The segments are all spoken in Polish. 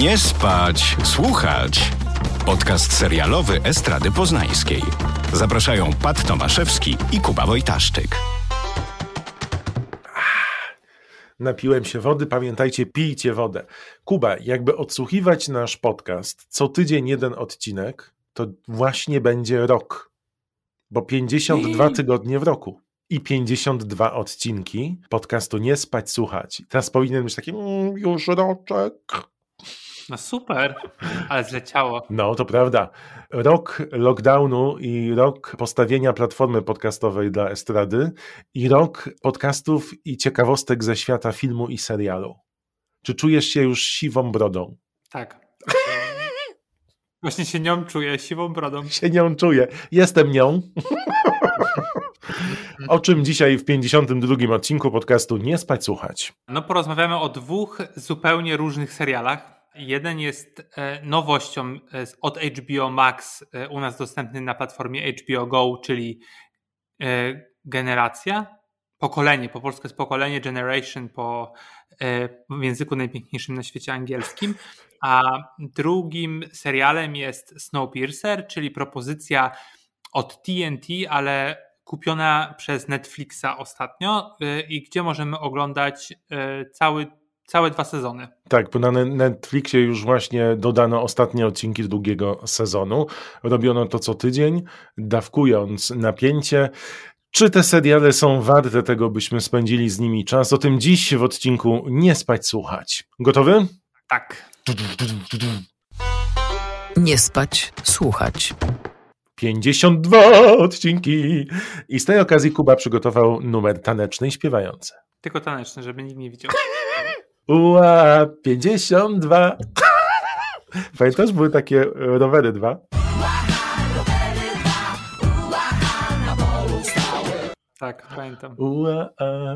Nie spać, słuchać. Podcast serialowy Estrady Poznańskiej. Zapraszają Pat Tomaszewski i Kuba Wojtaszczyk. Napiłem się wody, pamiętajcie, pijcie wodę. Kuba, jakby odsłuchiwać nasz podcast, co tydzień jeden odcinek, to właśnie będzie rok. Bo 52 tygodnie w roku i 52 odcinki podcastu Nie Spać Słuchać. Teraz powinien być taki mm, już roczek. No super, ale zleciało. No, to prawda. Rok lockdownu i rok postawienia platformy podcastowej dla estrady i rok podcastów i ciekawostek ze świata filmu i serialu. Czy czujesz się już siwą brodą? Tak. Właśnie się nią czuję, siwą brodą. Się nią czuję. Jestem nią. O czym dzisiaj w 52 odcinku podcastu Nie spać słuchać? No porozmawiamy o dwóch zupełnie różnych serialach. Jeden jest e, nowością e, od HBO Max, e, u nas dostępny na platformie HBO Go, czyli Generacja, pokolenie, po polsku jest pokolenie, Generation po w języku najpiękniejszym na świecie angielskim, a drugim serialem jest Snowpiercer, czyli propozycja od TNT, ale kupiona przez Netflixa ostatnio i gdzie możemy oglądać cały całe dwa sezony. Tak, bo na Netflixie już właśnie dodano ostatnie odcinki drugiego sezonu. Robiono to co tydzień, dawkując napięcie. Czy te seriale są warte tego, byśmy spędzili z nimi czas? O tym dziś w odcinku Nie spać słuchać. Gotowy? Tak. Nie spać słuchać. 52 odcinki. I z tej okazji Kuba przygotował numer taneczny i śpiewający. Tylko taneczny, żeby nikt nie widział. Ua, 52. Pamiętasz, były takie rowery dwa? Tak, pamiętam. Ua,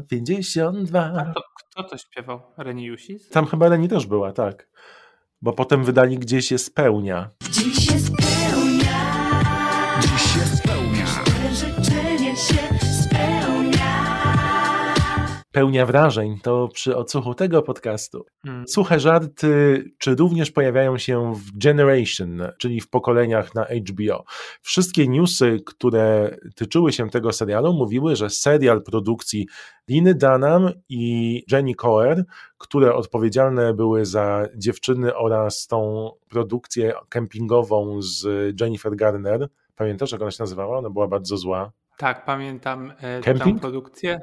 52. A to, kto to śpiewał? Reni Jusis? Tam chyba Reni też była, tak. Bo potem wydali Gdzieś się spełnia. Dziś pełnia wrażeń, to przy odsłuchu tego podcastu. Hmm. Suche żarty, czy również pojawiają się w Generation, czyli w pokoleniach na HBO. Wszystkie newsy, które tyczyły się tego serialu, mówiły, że serial produkcji Liny Dunham i Jenny Coer, które odpowiedzialne były za dziewczyny oraz tą produkcję kempingową z Jennifer Garner. Pamiętasz, jak ona się nazywała? Ona była bardzo zła. Tak, pamiętam e, tę produkcję.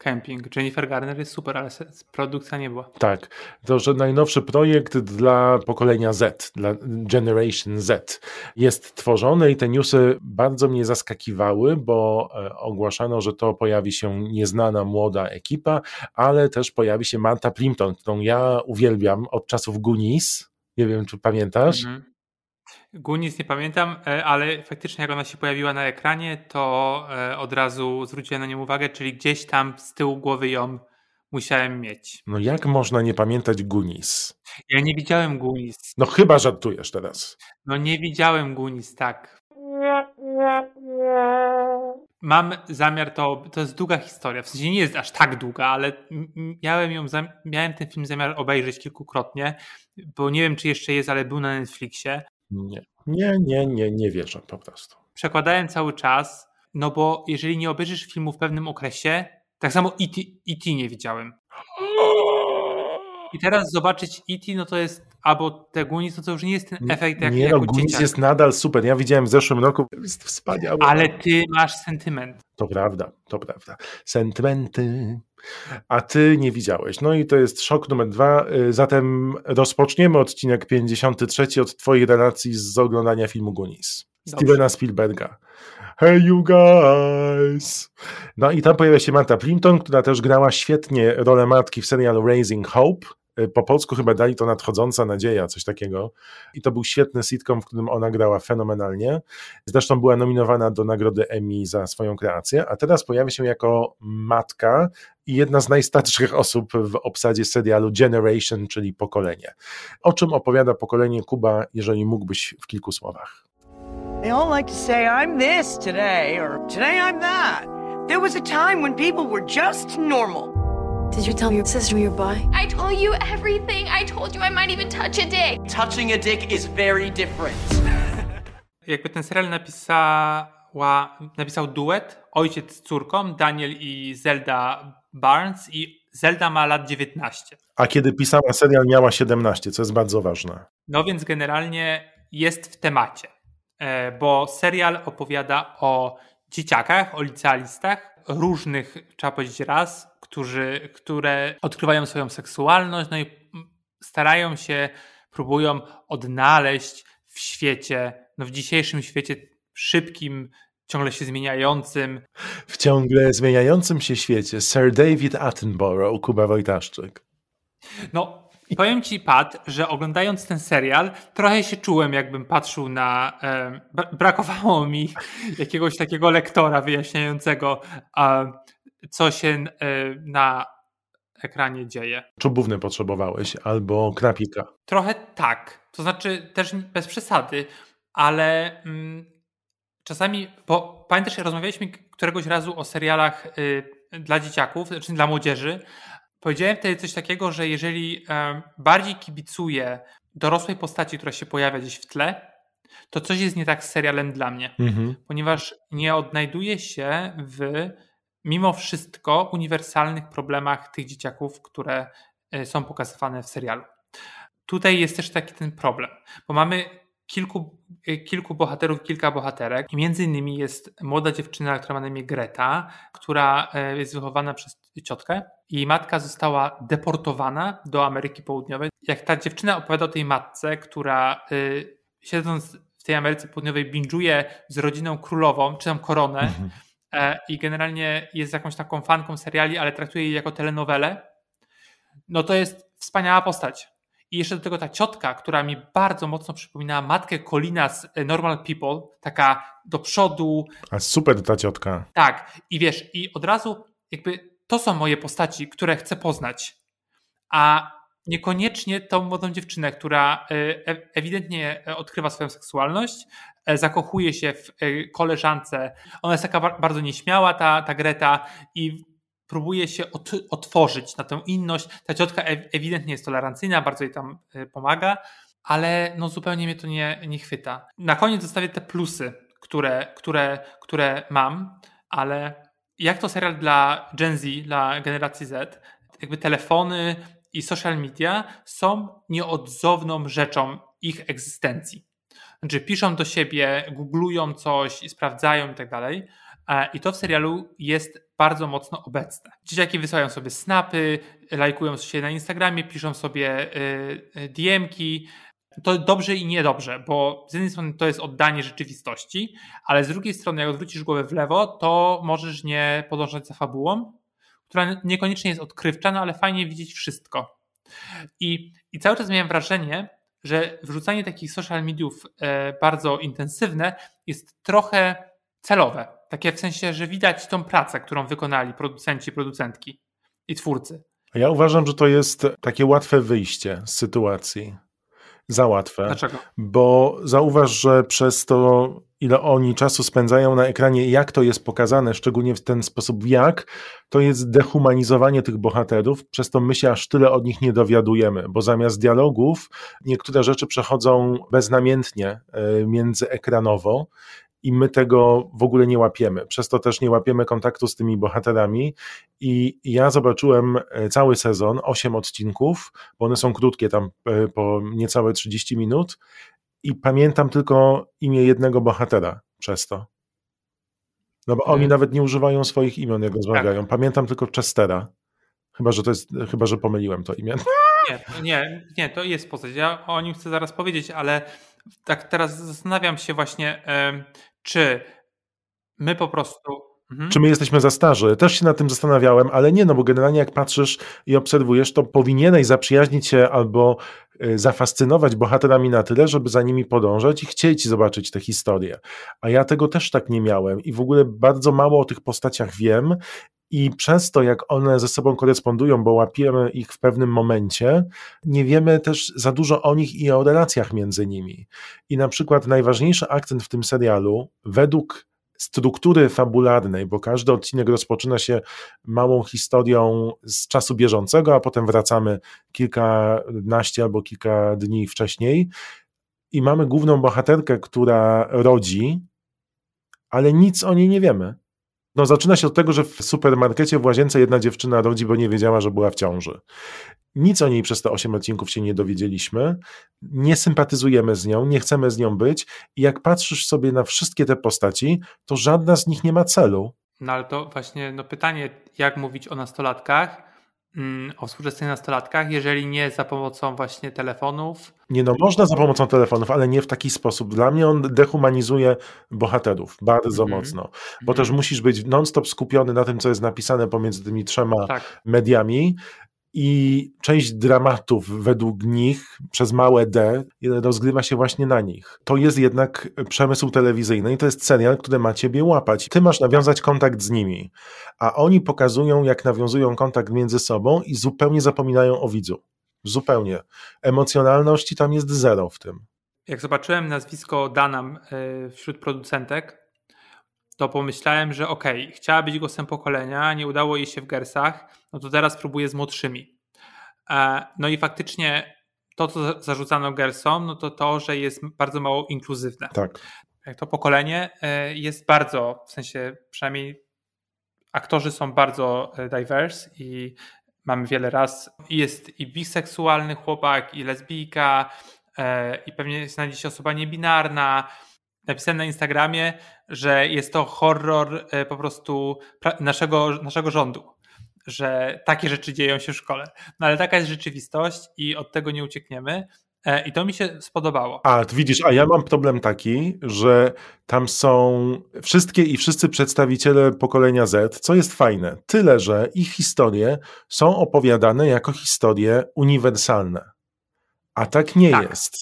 Camping. Jennifer Garner jest super, ale produkcja nie była. Tak. To, że najnowszy projekt dla pokolenia Z, dla Generation Z jest tworzony i te newsy bardzo mnie zaskakiwały, bo e, ogłaszano, że to pojawi się nieznana młoda ekipa, ale też pojawi się Marta Plimpton, którą ja uwielbiam od czasów Goonies. Nie wiem, czy pamiętasz? Mhm. Gunis nie pamiętam, e, ale faktycznie jak ona się pojawiła na ekranie, to e, od razu zwróciłem na nią uwagę, czyli gdzieś tam z tyłu głowy ją musiałem mieć. No jak można nie pamiętać Gunis? Ja nie widziałem Gunis. No chyba żartujesz teraz. No nie widziałem Gunis, tak. Mam zamiar to, to jest długa historia, w sensie nie jest aż tak długa, ale miałem ją, miałem ten film zamiar obejrzeć kilkukrotnie, bo nie wiem czy jeszcze jest, ale był na Netflixie nie, nie, nie, nie, nie wierzę po prostu. Przekładałem cały czas, no bo jeżeli nie obejrzysz filmu w pewnym okresie, tak samo E.T. E nie widziałem. I teraz zobaczyć E.T., no to jest, albo te Goonies, no to już nie jest ten efekt jak Nie jak no, Goonies jest nadal super. Ja widziałem w zeszłym roku, jest wspaniały. Ale ty masz sentyment. To prawda, to prawda. Sentymenty a ty nie widziałeś. No i to jest szok numer dwa. Y, zatem rozpoczniemy odcinek 53 od twojej relacji z oglądania filmu Goonies. Stevena Spielberga. Hey you guys! No i tam pojawia się Marta Plimpton, która też grała świetnie rolę matki w serialu Raising Hope. Y, po polsku chyba dali to Nadchodząca Nadzieja, coś takiego. I to był świetny sitcom, w którym ona grała fenomenalnie. Zresztą była nominowana do nagrody Emmy za swoją kreację, a teraz pojawia się jako matka i jedna z najstarszych osób w obsadzie serialu Generation, czyli pokolenie. O czym opowiada pokolenie Kuba, jeżeli mógłbyś w kilku słowach? They all like to say I'm this today or today I'm that. There was a time when people were just normal. Did you tell your sister you're bi? I told you everything. I told you I might even touch a dick. Touching a dick is very different. Jakby ten serial napisała, napisał duet, ojciec z córką, Daniel i Zelda Barnes i Zelda ma lat 19. A kiedy pisała serial miała 17, co jest bardzo ważne. No więc generalnie jest w temacie, e, bo serial opowiada o dzieciakach, o licealistach, różnych, trzeba powiedzieć raz, którzy, które odkrywają swoją seksualność, no i starają się, próbują odnaleźć w świecie, no w dzisiejszym świecie szybkim, ciągle się zmieniającym. W ciągle zmieniającym się świecie Sir David Attenborough, Kuba Wojtaszczyk. No, powiem ci, Pat, że oglądając ten serial, trochę się czułem, jakbym patrzył na. E, brakowało mi jakiegoś takiego lektora wyjaśniającego, e, co się e, na ekranie dzieje. Czubówny potrzebowałeś albo krapika. Trochę tak. To znaczy też bez przesady, ale. Mm, czasami, bo pamiętasz, rozmawialiśmy któregoś razu o serialach y, dla dzieciaków, znaczy dla młodzieży. Powiedziałem wtedy coś takiego, że jeżeli y, bardziej kibicuję dorosłej postaci, która się pojawia gdzieś w tle, to coś jest nie tak z serialem dla mnie, mhm. ponieważ nie odnajduję się w mimo wszystko uniwersalnych problemach tych dzieciaków, które y, są pokazywane w serialu. Tutaj jest też taki ten problem, bo mamy kilku, y, kilku bohaterów, kilka bohaterek. I między innymi jest młoda dziewczyna, która ma na imię Greta, która e, jest wychowana przez ciotkę. Jej matka została deportowana do Ameryki Południowej. Jak ta dziewczyna opowiada o tej matce, która siedząc w tej Ameryce Południowej binge'uje z rodziną królową, czy tam koronę mhm. E, i generalnie jest jakąś taką fanką seriali, ale traktuje jej jako telenowelę, no to jest wspaniała postać. I jeszcze do tego ta ciotka, która mi bardzo mocno przypominała matkę Colina z e, Normal People, taka do przodu. A super ta ciotka. Tak, i wiesz, i od razu jakby to są moje postaci, które chcę poznać. A niekoniecznie tą młodą dziewczynę, która e, e, ewidentnie odkrywa swoją seksualność, zakochuje się w koleżance. Ona jest taka bardzo nieśmiała, ta, ta Greta, i próbuje się otworzyć na tę inność. Ta ciotka ewidentnie jest tolerancyjna, bardzo jej tam e, pomaga, ale no zupełnie mnie to nie, nie chwyta. Na koniec zostawię te plusy, które, które, które mam, ale jak to serial dla Gen Z, dla generacji Z, jakby telefony i social media są nieodzowną rzeczą ich egzystencji. Znaczy piszą do siebie, googlują coś, sprawdzają i tak dalej. E, I to w serialu jest bardzo mocno obecne. Dzieciaki wysyłają sobie snapy, lajkują się na Instagramie, piszą sobie y, y, DM-ki. To dobrze i niedobrze, bo z jednej strony to jest oddanie rzeczywistości, ale z drugiej strony, jak odwrócisz głowę w lewo, to możesz nie podążać za fabułą, która niekoniecznie jest odkrywcza, no ale fajnie widzieć wszystko. I, i cały czas miałem wrażenie, że wrzucanie takich social mediów e, bardzo intensywne jest trochę celowe takie w sensie, że widać tą pracę, którą wykonali producenci, producentki i twórcy. Ja uważam, że to jest takie łatwe wyjście z sytuacji. Za łatwe. Dlaczego? Bo zauważ, że przez to, ile oni czasu spędzają na ekranie, jak to jest pokazane, szczególnie w ten sposób, jak, to jest dehumanizowanie tych bohaterów, przez to my się aż tyle od nich nie dowiadujemy, bo zamiast dialogów niektóre rzeczy przechodzą beznamiętnie e, międzyekranowo i my tego w ogóle nie łapiemy. Przez to też nie łapiemy kontaktu z tymi bohaterami. I ja zobaczyłem e, cały sezon, 8 odcinków, bo one są krótkie, tam e, po niecałe 30 minut. I pamiętam tylko imię jednego bohatera przez to. No bo oni hmm. nawet nie używają swoich imion, jak rozmawiają. Tak. Pamiętam tylko Chestera. Chyba, że to jest, chyba, że pomyliłem to imię. Nie, nie, nie, to jest postać. Ja o nim chcę zaraz powiedzieć, ale tak teraz zastanawiam się właśnie, czy my po prostu. Mhm. Czy my jesteśmy za starzy? Też się nad tym zastanawiałem, ale nie, no bo generalnie jak patrzysz i obserwujesz, to powinieneś zaprzyjaźnić się albo y, zafascynować bohaterami na tyle, żeby za nimi podążać i chcieć zobaczyć tę historię. A ja tego też tak nie miałem i w ogóle bardzo mało o tych postaciach wiem i przez to, jak one ze sobą korespondują, bo łapiemy ich w pewnym momencie, nie wiemy też za dużo o nich i o relacjach między nimi. I na przykład najważniejszy akcent w tym serialu, według struktury fabularnej, bo każdy odcinek rozpoczyna się małą historią z czasu bieżącego, a potem wracamy kilkanaście albo kilka dni wcześniej i mamy główną bohaterkę, która rodzi, ale nic o niej nie wiemy. No, zaczyna się od tego, że w supermarkecie w łazience jedna dziewczyna rodzi, bo nie wiedziała, że była w ciąży. Nic o niej przez te 8 odcinków się nie dowiedzieliśmy. Nie sympatyzujemy z nią, nie chcemy z nią być. I jak patrzysz sobie na wszystkie te postaci, to żadna z nich nie ma celu. No ale to właśnie no pytanie, jak mówić o nastolatkach, o współczesnych nastolatkach, jeżeli nie za pomocą właśnie telefonów. Nie no, można za pomocą telefonów, ale nie w taki sposób. Dla mnie on dehumanizuje bohaterów bardzo Mhm. mocno, bo też musisz być non-stop skupiony na tym, co jest napisane pomiędzy tymi trzema Tak. mediami i część dramatów według nich przez małe D rozgrywa się właśnie na nich. To jest jednak przemysł telewizyjny i to jest serial, który ma ciebie łapać. Ty masz nawiązać kontakt z nimi, a oni pokazują, jak nawiązują kontakt między sobą i zupełnie zapominają o widzu. Zupełnie. Emocjonalności tam jest zero w tym. Jak zobaczyłem nazwisko Danam y, wśród producentek, to pomyślałem, że okej, chciała być głosem pokolenia, nie udało jej się w Gersach, no to teraz próbuję z młodszymi. E, No i faktycznie to, co za- zarzucano Gersom, no to to, że jest bardzo mało inkluzywne. Tak. Jak to pokolenie e, jest bardzo, w sensie przynajmniej aktorzy są bardzo e, diverse i mamy wiele ras. I Jest i biseksualny chłopak, i lesbijka, i pewnie znajdzie się osoba niebinarna. Napisałem na Instagramie, że jest to horror e, po prostu naszego, naszego rządu, że takie rzeczy dzieją się w szkole. No ale taka jest rzeczywistość i od tego nie uciekniemy. E, I to mi się spodobało. A, widzisz, a ja mam problem taki, że tam są wszystkie i wszyscy przedstawiciele pokolenia Z, co jest fajne, tyle, że ich historie są opowiadane jako historie uniwersalne. A tak nie Tak. jest.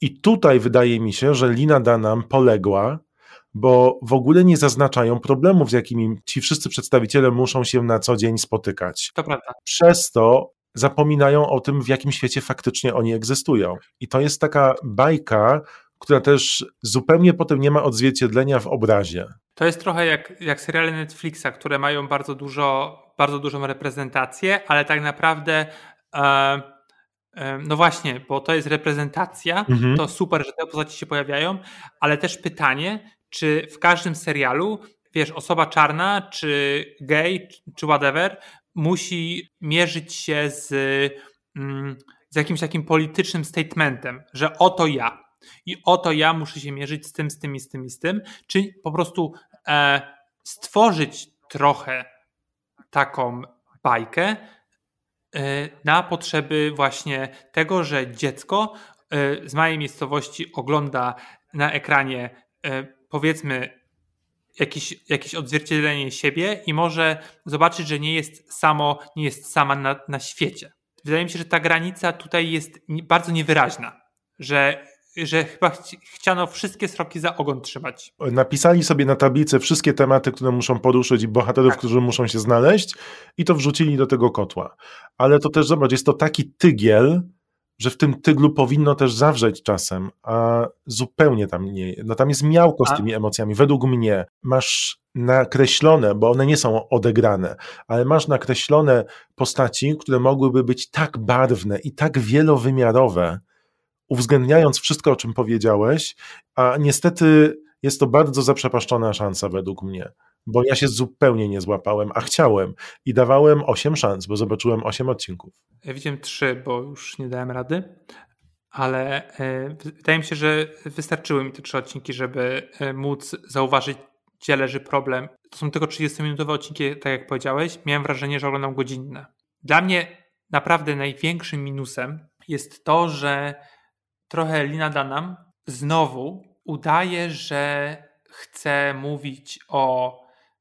I tutaj wydaje mi się, że Lina Dunham poległa, bo w ogóle nie zaznaczają problemów, z jakimi ci wszyscy przedstawiciele muszą się na co dzień spotykać To prawda. przez to zapominają o tym, w jakim świecie faktycznie oni egzystują. I to jest taka bajka, która też zupełnie potem nie ma odzwierciedlenia w obrazie. To jest trochę jak, jak seriale Netflixa, które mają bardzo dużo, bardzo dużą reprezentację, ale tak naprawdę e, no właśnie, bo to jest reprezentacja, Mhm. to super, że te postaci się pojawiają, ale też pytanie, czy w każdym serialu, wiesz, osoba czarna, czy gay, czy whatever, musi mierzyć się z, mm, z jakimś takim politycznym statementem, że oto ja. I oto ja muszę się mierzyć z tym, z tym i z tym i z tym, czy po prostu e, stworzyć trochę taką bajkę na potrzeby właśnie tego, że dziecko e, z małej miejscowości ogląda na ekranie e, powiedzmy jakieś, jakieś odzwierciedlenie siebie i może zobaczyć, że nie jest samo, nie jest sama na, na świecie. Wydaje mi się, że ta granica tutaj jest bardzo niewyraźna, że, że chyba chci- chciano wszystkie sroki za ogon trzymać. Napisali sobie na tablicy wszystkie tematy, które muszą poruszyć i bohaterów, Tak. którzy muszą się znaleźć i to wrzucili do tego kotła. Ale to też, zobacz, jest to taki tygiel, że w tym tyglu powinno też zawrzeć czasem, a zupełnie tam nie. No tam jest miałko z tymi emocjami. Według mnie masz nakreślone, bo one nie są odegrane, ale masz nakreślone postaci, które mogłyby być tak barwne i tak wielowymiarowe, uwzględniając wszystko, o czym powiedziałeś, a niestety jest to bardzo zaprzepaszczona szansa według mnie, bo ja się zupełnie nie złapałem, a chciałem i dawałem 8 szans, bo zobaczyłem 8 odcinków. Ja widziałem trzy, bo już nie dałem rady, ale e, wydaje mi się, że wystarczyły mi te trzy odcinki, żeby e, móc zauważyć, gdzie leży problem. To są tylko 30-minutowe odcinki, tak jak powiedziałeś. Miałem wrażenie, że oglądam godzinne. Dla mnie naprawdę największym minusem jest to, że trochę Lina Dunham znowu udaje, że chce mówić o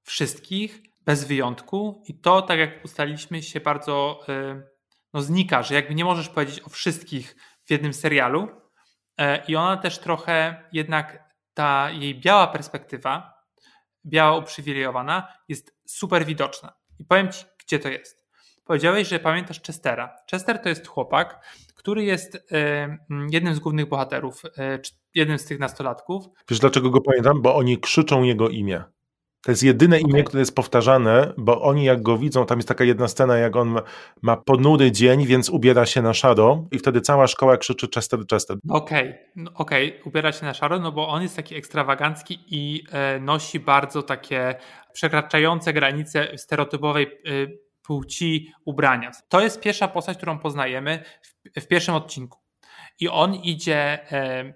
wszystkich bez wyjątku i to, tak jak ustaliliśmy, się bardzo y, no, znika, że jakby nie możesz powiedzieć o wszystkich w jednym serialu E, i ona też trochę jednak ta jej biała perspektywa, biała uprzywilejowana jest super widoczna. I powiem Ci, gdzie to jest. Powiedziałeś, że pamiętasz Chestera. Chester to jest chłopak, który jest e, jednym z głównych bohaterów, e, jednym z tych nastolatków. Wiesz dlaczego go pamiętam? Bo oni krzyczą jego imię. To jest jedyne imię, które jest powtarzane, bo oni jak go widzą, tam jest taka jedna scena, jak on ma, ponury dzień, więc ubiera się na szaro i wtedy cała szkoła krzyczy Chester, Chester. Okej, no, okej, ubiera się na szaro, no bo on jest taki ekstrawagancki i e, nosi bardzo takie przekraczające granice stereotypowej e, płci ubrania. To jest pierwsza postać, którą poznajemy w, w pierwszym odcinku. I on idzie e,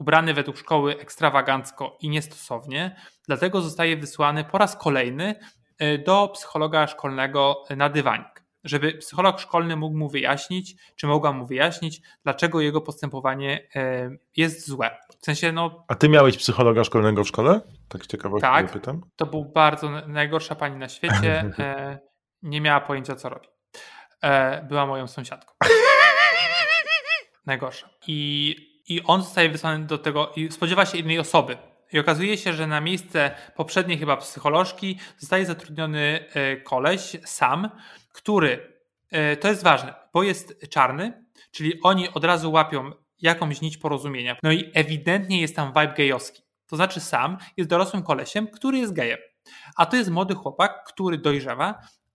ubrany według szkoły ekstrawagancko i niestosownie, dlatego zostaje wysłany po raz kolejny e, do psychologa szkolnego na dywanik, żeby psycholog szkolny mógł mu wyjaśnić, czy mogła mu wyjaśnić, dlaczego jego postępowanie e, jest złe. W sensie, no. A ty miałeś psychologa szkolnego w szkole? Tak ciekawości tak, pytam. To był bardzo najgorsza pani na świecie. E, nie miała pojęcia, co robi. była moją sąsiadką. Najgorsza. I i on zostaje wysłany do tego i spodziewa się innej osoby. I okazuje się, że na miejsce poprzedniej chyba psycholożki zostaje zatrudniony e, koleś sam, który, e, to jest ważne, bo jest czarny, czyli oni od razu łapią jakąś nić porozumienia. No i ewidentnie jest tam vibe gejowski. To znaczy sam jest dorosłym kolesiem, który jest gejem. A to jest młody chłopak, który dojrzewa E,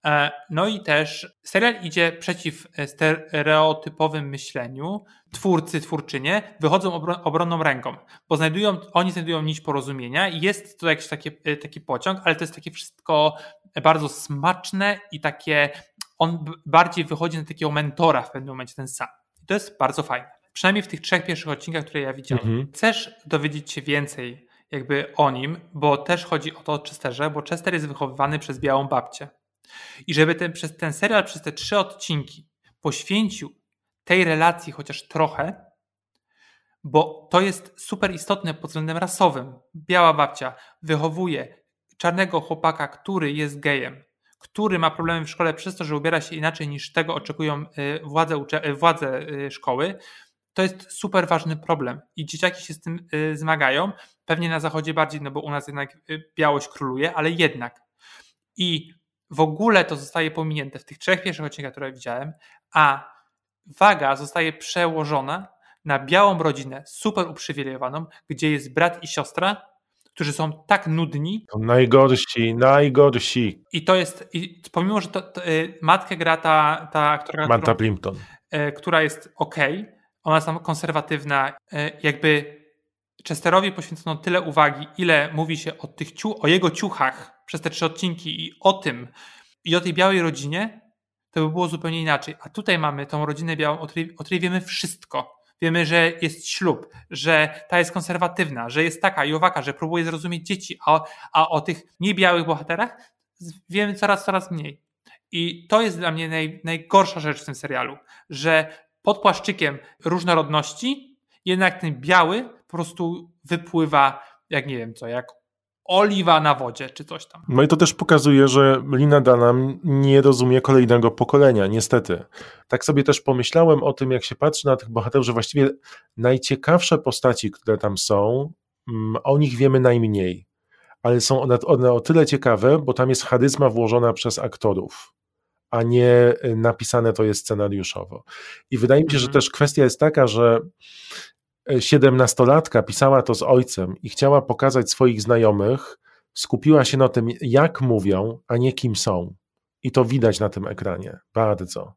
no i też serial idzie przeciw e, stereotypowym myśleniu. Twórcy, twórczynie wychodzą obronną ręką, bo znajdują, oni znajdują nić porozumienia i jest to jakiś taki, e, taki pociąg, ale to jest takie wszystko bardzo smaczne i takie, on bardziej wychodzi na takiego mentora w pewnym momencie, ten sam. I to jest bardzo fajne. Przynajmniej w tych trzech pierwszych odcinkach, które ja widziałem. Mhm. Chcesz dowiedzieć się więcej jakby o nim, bo też chodzi o to o Chesterze, bo Chester jest wychowywany przez białą babcię. I żeby ten, przez ten serial, przez te trzy odcinki poświęcił tej relacji chociaż trochę, bo to jest super istotne pod względem rasowym. Biała babcia wychowuje czarnego chłopaka, który jest gejem, który ma problemy w szkole przez to, że ubiera się inaczej niż tego oczekują y, władze, y, władze y, szkoły. To jest super ważny problem i dzieciaki się z tym zmagają. Pewnie na zachodzie bardziej, no bo u nas jednak białość króluje, ale jednak. I w ogóle to zostaje pominięte w tych trzech pierwszych odcinkach, które widziałem, a waga zostaje przełożona na białą rodzinę, super uprzywilejowaną, gdzie jest brat i siostra, którzy są tak nudni. Najgorsi, najgorsi. I to jest, i pomimo, że to, to, y, matkę gra ta, ta aktorka, Manta Plimpton, y, która jest ok, ona jest tam konserwatywna, y, jakby Chesterowi poświęcono tyle uwagi, ile mówi się o, tych ciu, o jego ciuchach przez te trzy odcinki i o tym, i o tej białej rodzinie, to by było zupełnie inaczej. A tutaj mamy tą rodzinę białą, o której, o której wiemy wszystko. Wiemy, że jest ślub, że ta jest konserwatywna, że jest taka i owaka, że próbuje zrozumieć dzieci, a, a o tych niebiałych bohaterach wiemy coraz, coraz mniej. I to jest dla mnie naj, najgorsza rzecz w tym serialu, że pod płaszczykiem różnorodności jednak ten biały po prostu wypływa, jak nie wiem co, jak oliwa na wodzie, czy coś tam. No i to też pokazuje, że Lina Dunham nie rozumie kolejnego pokolenia, niestety. Tak sobie też pomyślałem o tym, jak się patrzy na tych bohaterów, że właściwie najciekawsze postaci, które tam są, mm, o nich wiemy najmniej. Ale są one, one o tyle ciekawe, bo tam jest charyzma włożona przez aktorów a nie napisane to jest scenariuszowo. I wydaje mi się, że mhm. też kwestia jest taka, że siedemnastolatka pisała to z ojcem i chciała pokazać swoich znajomych, skupiła się na tym, jak mówią, a nie kim są. I to widać na tym ekranie bardzo.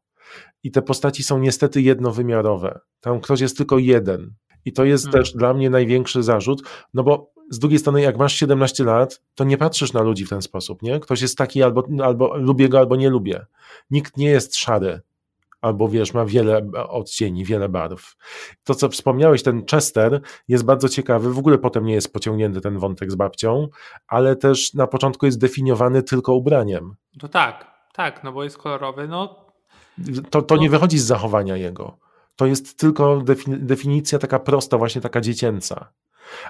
I te postaci są niestety jednowymiarowe. Tam ktoś jest tylko jeden. I to jest hmm. też dla mnie największy zarzut, no bo z drugiej strony, jak masz 17 lat, to nie patrzysz na ludzi w ten sposób, nie? Ktoś jest taki albo, albo lubię go, albo nie lubię. Nikt nie jest szary albo wiesz, ma wiele odcieni, wiele barw. To, co wspomniałeś, ten Chester jest bardzo ciekawy, w ogóle potem nie jest pociągnięty ten wątek z babcią, ale też na początku jest definiowany tylko ubraniem. To tak, tak, no bo jest kolorowy, no. To, to no. nie wychodzi z zachowania jego. To jest tylko definicja taka prosta, właśnie taka dziecięca.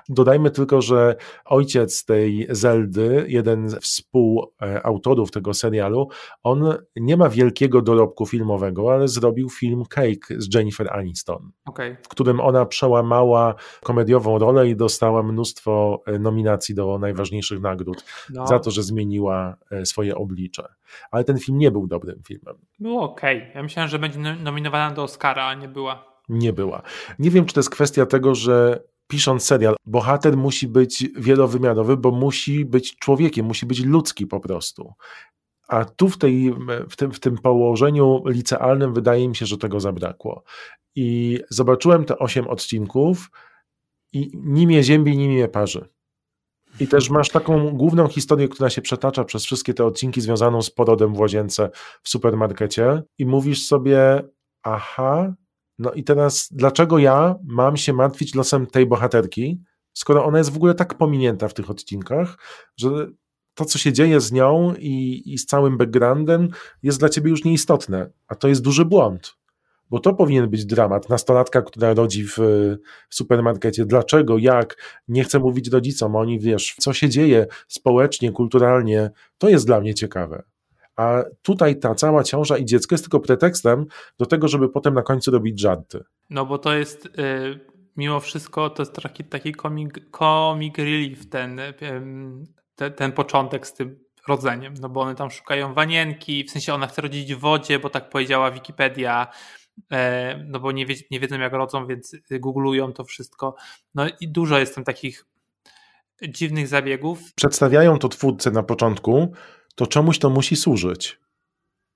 Dodajmy tylko, że ojciec tej Zeldy, jeden z współautorów tego serialu, on nie ma wielkiego dorobku filmowego, ale zrobił film Cake z Jennifer Aniston, okay. w którym ona przełamała komediową rolę i dostała mnóstwo e, nominacji do najważniejszych nagród no. za to, że zmieniła e, swoje oblicze. Ale ten film nie był dobrym filmem. Był okej. Okay. Ja myślałem, że będzie nominowana do Oscara, a nie była. Nie była. Nie wiem, czy to jest kwestia tego, że pisząc serial, bohater musi być wielowymiarowy, bo musi być człowiekiem, musi być ludzki po prostu. A tu w, tej, w, tym, w tym położeniu licealnym wydaje mi się, że tego zabrakło. I zobaczyłem te osiem odcinków i ni mnie ziębi, ni mnie parzy. I też masz taką główną historię, która się przetacza przez wszystkie te odcinki związaną z porodem w łazience w supermarkecie i mówisz sobie, aha, no i teraz dlaczego ja mam się martwić losem tej bohaterki, skoro ona jest w ogóle tak pominięta w tych odcinkach, że to, co się dzieje z nią i, i z całym backgroundem jest dla ciebie już nieistotne, a to jest duży błąd bo to powinien być dramat. Nastolatka, która rodzi w, w, supermarkecie. Dlaczego, jak? Nie chcę mówić rodzicom, oni wiesz, co się dzieje społecznie, kulturalnie, to jest dla mnie ciekawe. A tutaj ta cała ciąża i dziecko jest tylko pretekstem do tego, żeby potem na końcu robić żarty. No bo to jest y, mimo wszystko to jest taki, taki comic, comic relief ten, ten, ten początek z tym rodzeniem, no bo one tam szukają wanienki, w sensie ona chce rodzić w wodzie, bo tak powiedziała Wikipedia, e, no bo nie, wie, nie wiedzą jak rodzą, więc googlują to wszystko. No i dużo jest tam takich dziwnych zabiegów. Przedstawiają to twórcy na początku, to czemuś to musi służyć.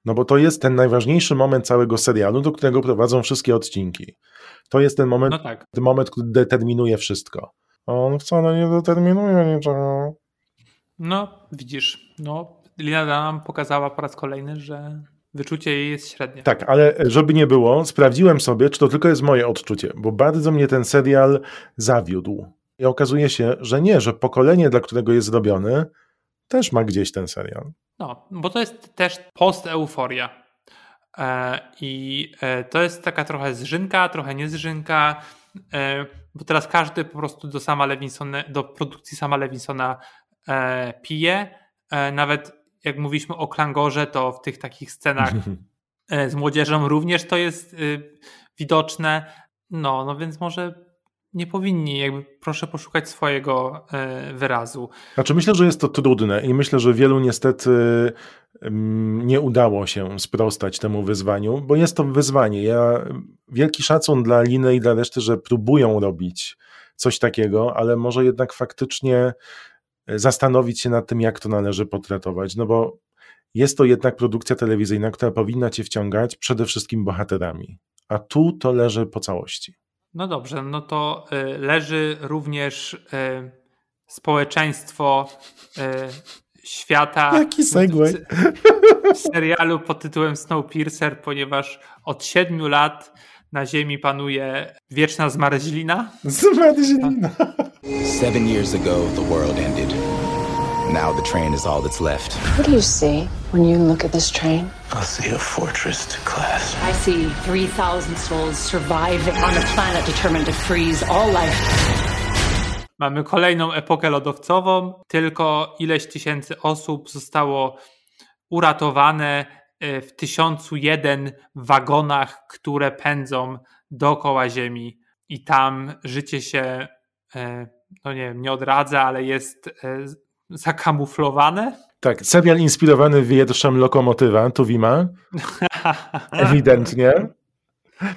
No bo to jest ten najważniejszy moment całego serialu, do którego prowadzą wszystkie odcinki. To jest ten moment, no tak. ten moment, który determinuje wszystko. On wcale nie determinuje niczego. No, widzisz, no, Lina nam pokazała po raz kolejny, że wyczucie jej jest średnie. Tak, ale żeby nie było, sprawdziłem sobie, czy to tylko jest moje odczucie, bo bardzo mnie ten serial zawiódł. I okazuje się, że nie, że pokolenie, dla którego jest zrobiony, też ma gdzieś ten serial. No, bo to jest też post-euforia. E, I e, to jest taka trochę zżynka, trochę niezżynka, e, bo teraz każdy po prostu do sama Lewinsona, do produkcji sama Lewinsona pije. Nawet jak mówiliśmy o Klangorze, to w tych takich scenach z młodzieżą również to jest y, widoczne. No, no więc może nie powinni, jakby proszę poszukać swojego e, wyrazu. Znaczy myślę, że jest to trudne i myślę, że wielu niestety nie udało się sprostać temu wyzwaniu, bo jest to wyzwanie. Ja wielki szacun dla Liny i dla reszty, że próbują robić coś takiego, ale może jednak faktycznie zastanowić się nad tym, jak to należy potratować, no bo jest to jednak produkcja telewizyjna, która powinna cię wciągać przede wszystkim bohaterami, a tu to leży po całości. No dobrze, no to y, leży również y, społeczeństwo y, świata. Jaki segway. W serialu pod tytułem Snowpiercer, ponieważ od siedmiu lat na Ziemi panuje wieczna zmarzlina. Zmarzlina. Seven years ago, the world ended. Now the train is all that's left. What do you see when you look at this train? I see a fortress to class. I see 3,000 souls surviving on a planet determined to freeze all life. Mamy kolejną epokę lodowcową. Tylko ileś tysięcy osób zostało uratowane e, w tysiącu jeden wagonach, które pędzą dookoła Ziemi. I tam życie się, e, no nie wiem, nie odradza, ale jest e, zakamuflowane. Tak, serial inspirowany wierszem Lokomotywa, Tuwima. Ewidentnie.